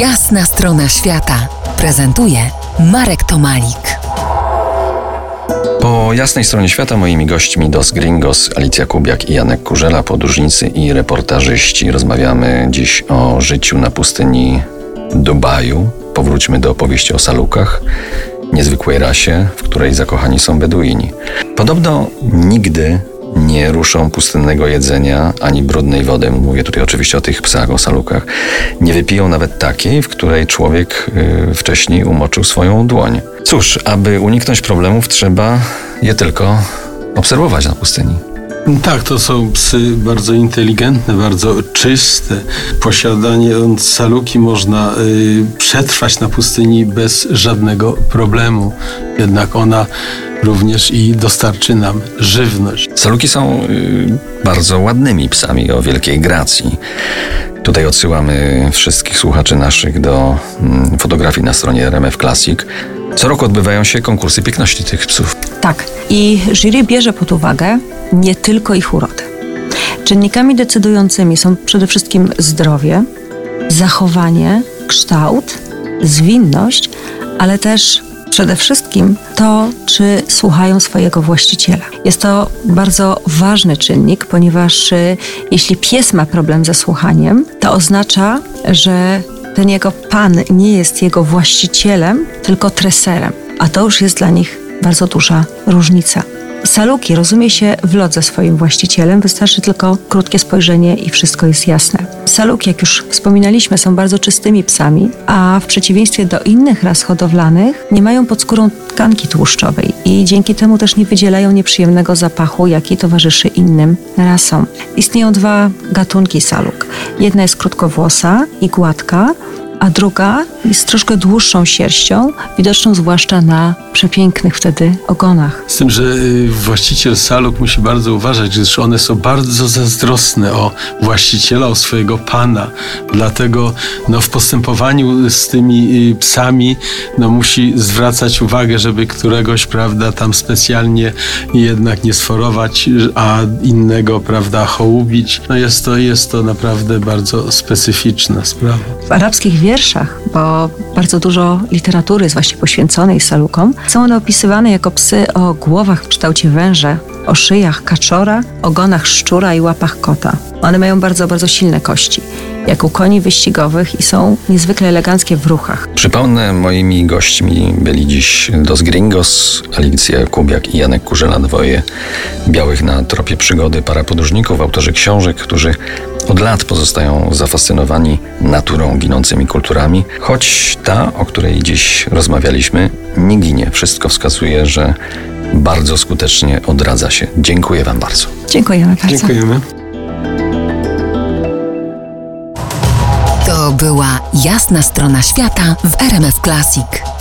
Jasna strona świata prezentuje Marek Tomalik. Po jasnej stronie świata moimi gośćmi Dos Gringos, Alicja Kubiak i Janek Kurzela, podróżnicy i reportażyści. Rozmawiamy dziś o życiu na pustyni Dubaju. Powróćmy do opowieści o salukach, niezwykłej rasie, w której zakochani są Beduini. Podobno nigdy nie ruszą pustynnego jedzenia ani brudnej wody. Mówię tutaj oczywiście o tych psach, o salukach. Nie wypiją nawet takiej, w której człowiek y, wcześniej umoczył swoją dłoń. Cóż, aby uniknąć problemów, trzeba je tylko obserwować na pustyni. Tak, to są psy bardzo inteligentne, bardzo czyste. Posiadając saluki można y, przetrwać na pustyni bez żadnego problemu. Jednak ona również i dostarczy nam żywność. Saluki są y, bardzo ładnymi psami o wielkiej gracji. Tutaj odsyłamy wszystkich słuchaczy naszych do mm, fotografii na stronie RMF Classic. Co roku odbywają się konkursy piękności tych psów. Tak. I jury bierze pod uwagę nie tylko ich urodę. Czynnikami decydującymi są przede wszystkim zdrowie, zachowanie, kształt, zwinność, ale też przede wszystkim to, czy słuchają swojego właściciela. Jest to bardzo ważny czynnik, ponieważ y, jeśli pies ma problem ze słuchaniem, to oznacza, że ten jego pan nie jest jego właścicielem, tylko treserem, a to już jest dla nich bardzo duża różnica. Saluki rozumie się w lot ze swoim właścicielem, wystarczy tylko krótkie spojrzenie i wszystko jest jasne. Saluki, jak już wspominaliśmy, są bardzo czystymi psami, a w przeciwieństwie do innych ras hodowlanych nie mają pod skórą tkanki tłuszczowej i dzięki temu też nie wydzielają nieprzyjemnego zapachu, jaki towarzyszy innym rasom. Istnieją dwa gatunki saluk. Jedna jest krótkowłosa i gładka, a druga jest troszkę dłuższą sierścią, widoczną zwłaszcza na przepięknych wtedy ogonach. Z tym, że y, właściciel saluk musi bardzo uważać, gdyż one są bardzo zazdrosne o właściciela, o swojego pana. Dlatego no, w postępowaniu z tymi y, psami no, musi zwracać uwagę, żeby któregoś, prawda, tam specjalnie jednak nie sforować, a innego, prawda, hołubić. No jest to, jest to naprawdę bardzo specyficzna sprawa. W arabskich wierszach, bo bardzo dużo literatury jest właśnie poświęconej salukom, są one opisywane jako psy o głowach w kształcie węża, o szyjach kaczora, ogonach szczura i łapach kota. One mają bardzo, bardzo silne kości, jak u koni wyścigowych i są niezwykle eleganckie w ruchach. Przypomnę, moimi gośćmi byli dziś Dos Gringos, Alicja Kubiak i Janek Kurzela, dwoje białych na tropie przygody para podróżników, autorzy książek, którzy od lat pozostają zafascynowani naturą, ginącymi kulturami, choć ta, o której dziś rozmawialiśmy, nie ginie. Wszystko wskazuje, że bardzo skutecznie odradza się. Dziękuję Wam bardzo. Dziękujemy bardzo. Dziękujemy. To była jasna strona świata w RMF Classic.